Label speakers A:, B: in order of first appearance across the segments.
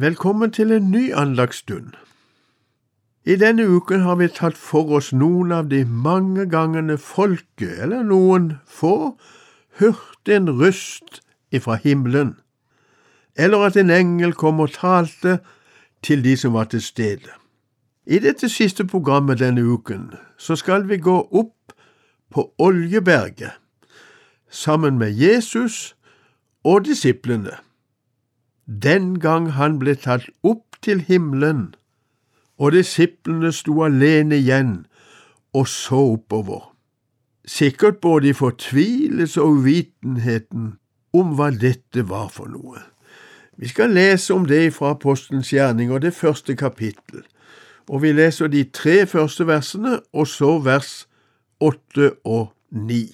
A: Velkommen til en ny anlagsstund. I denne uken har vi tatt for oss noen av de mange gangene folket, eller noen få, hørte en røst ifra himmelen, eller at en engel kom og talte til de som var til stede. I dette siste programmet denne uken så skal vi gå opp på Oljeberget sammen med Jesus og disiplene den gang han ble tatt opp til himmelen, og disiplene sto alene igjen og så oppover, sikkert både i fortvilelse og uvitenheten om hva dette var for noe. Vi skal lese om det fra Apostelens gjerning og det første kapittel, og vi leser de tre første versene, og så vers åtte og ni.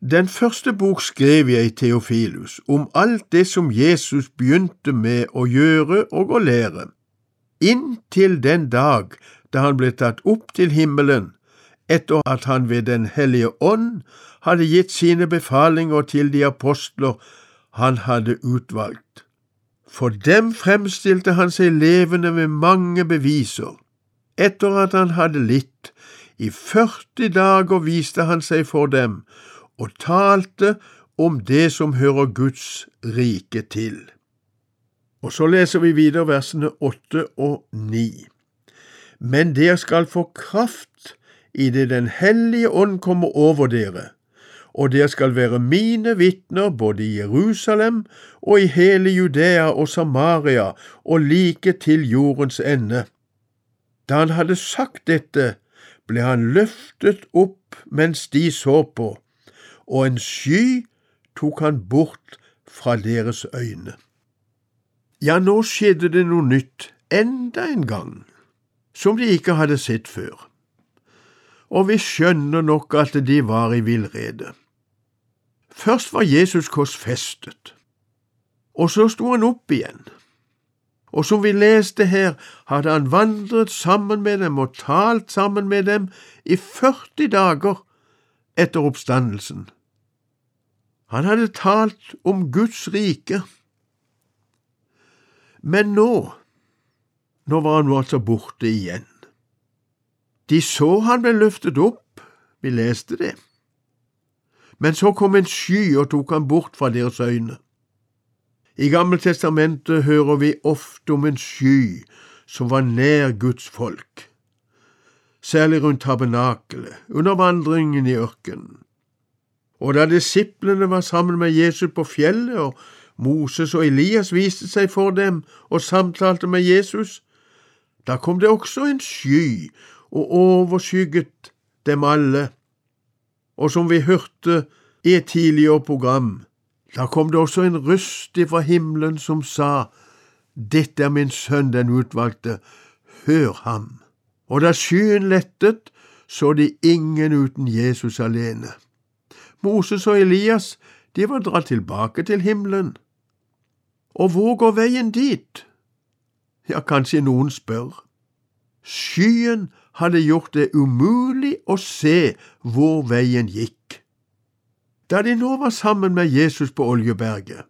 A: Den første bok skrev jeg i Theofilus om alt det som Jesus begynte med å gjøre og å lære, inntil den dag da han ble tatt opp til himmelen, etter at han ved Den hellige ånd hadde gitt sine befalinger til de apostler han hadde utvalgt. For dem fremstilte han seg levende med mange beviser. Etter at han hadde litt, i 40 dager viste han seg for dem, og talte om det som hører Guds rike til. Og så leser vi videre versene åtte og ni. Men dere skal få kraft idet Den hellige ånd kommer over dere, og dere skal være mine vitner både i Jerusalem og i hele Judea og Samaria og like til jordens ende. Da han hadde sagt dette, ble han løftet opp mens de så på, og en sky tok han bort fra deres øyne. Ja, nå skjedde det noe nytt enda en gang, som de ikke hadde sett før, og vi skjønner nok at de var i villrede. Først var Jesus korsfestet, og så sto han opp igjen. Og som vi leste her, hadde han vandret sammen med dem og talt sammen med dem i 40 dager etter oppstandelsen. Han hadde talt om Guds rike. Men nå, nå var han altså borte igjen. De så han ble løftet opp, vi leste det. Men så kom en sky og tok han bort fra deres øyne. I Gammeltestamentet hører vi ofte om en sky som var nær Guds folk, særlig rundt tabernakelet, under vandringen i ørkenen. Og da disiplene var sammen med Jesus på fjellet, og Moses og Elias viste seg for dem og samtalte med Jesus, da kom det også en sky og overskygget dem alle. Og som vi hørte i et tidligere program, da kom det også en røst fra himmelen som sa, Dette er min sønn den utvalgte, hør ham. Og da skyen lettet, så de ingen uten Jesus alene. Moses og Elias, de var dratt tilbake til himmelen. Og hvor går veien dit? Ja, kanskje noen spør. Skyen hadde gjort det umulig å se hvor veien gikk. Da de nå var sammen med Jesus på Oljeberget,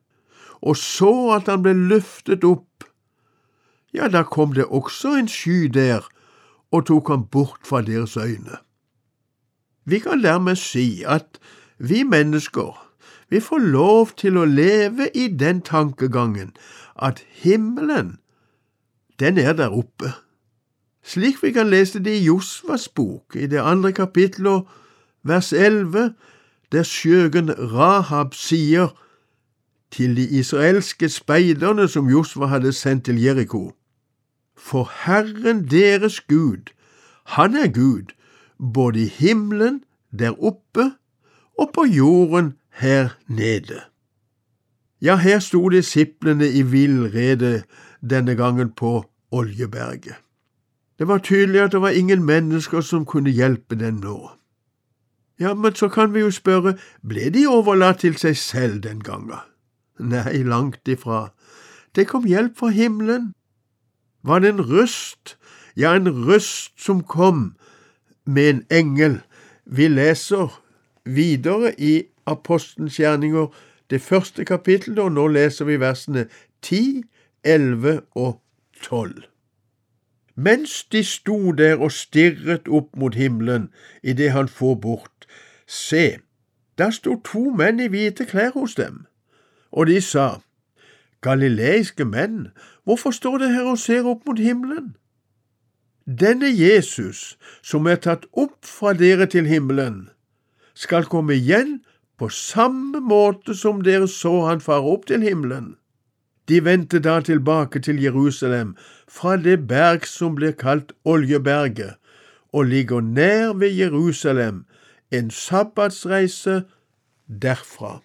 A: og så at han ble løftet opp, ja, da kom det også en sky der og tok ham bort fra deres øyne. Vi kan dermed si at vi mennesker, vi får lov til å leve i den tankegangen at himmelen, den er der oppe. Slik vi kan lese det i Josvas bok, i det andre kapitlet, vers 11, der skjøgen Rahab sier til de israelske speiderne som Josva hadde sendt til Jeriko, For Herren deres Gud, Han er Gud, både i himmelen der oppe og på jorden her nede. Ja, her sto disiplene i villrede denne gangen på Oljeberget. Det var tydelig at det var ingen mennesker som kunne hjelpe dem nå. Ja, men så kan vi jo spørre, ble de overlatt til seg selv den gangen? Nei, langt ifra. Det kom hjelp fra himmelen. Var det en røst, ja, en røst som kom med en engel? Vi leser videre i Apostelens gjerninger, det første kapittelet, og nå leser vi versene 10, 11 og 12. Mens de sto der og stirret opp mot himmelen idet han får bort, se, der sto to menn i hvite klær hos dem, og de sa, Galileiske menn, hvorfor står dere her og ser opp mot himmelen? Denne Jesus, som er tatt opp fra dere til himmelen, skal komme igjen på samme måte som dere så han fare opp til himmelen. De vendte da tilbake til Jerusalem fra det berg som blir kalt Oljeberget, og ligger nær ved Jerusalem, en sabbatsreise derfra.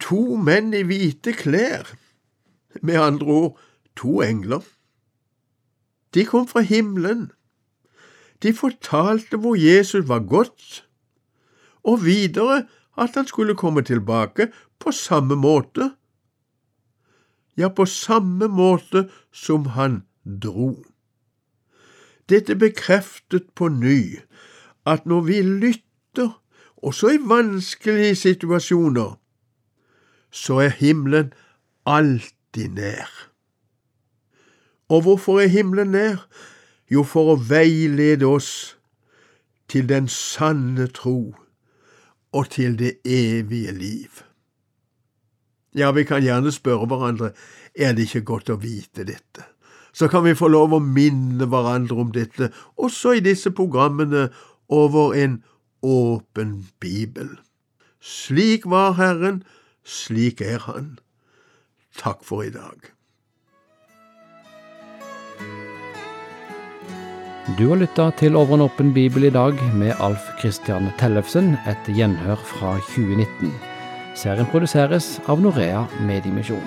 A: To menn i hvite klær, med andre ord to engler. De kom fra himmelen. De fortalte hvor Jesus var gått, og videre at han skulle komme tilbake på samme måte. Ja, på samme måte som han dro. Dette bekreftet på ny at når vi lytter, også i vanskelige situasjoner, så er himmelen alltid nær. Og hvorfor er himmelen nær? Jo, for å veilede oss til den sanne tro og til det evige liv. Ja, vi kan gjerne spørre hverandre er det ikke godt å vite dette. Så kan vi få lov å minne hverandre om dette, også i disse programmene over en åpen bibel. Slik var Herren, slik er Han. Takk for i dag.
B: Du har lytta til Over en åpen bibel i dag med Alf Kristian Tellefsen, et gjenhør fra 2019. Serien produseres av Norea Mediemisjon.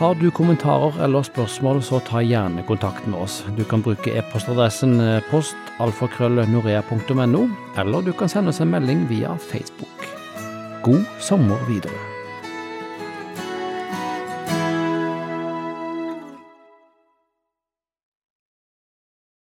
B: Har du kommentarer eller spørsmål, så ta gjerne kontakt med oss. Du kan bruke e-postadressen postalfakrøllnorea.no, eller du kan sende oss en melding via Facebook. God sommer videre.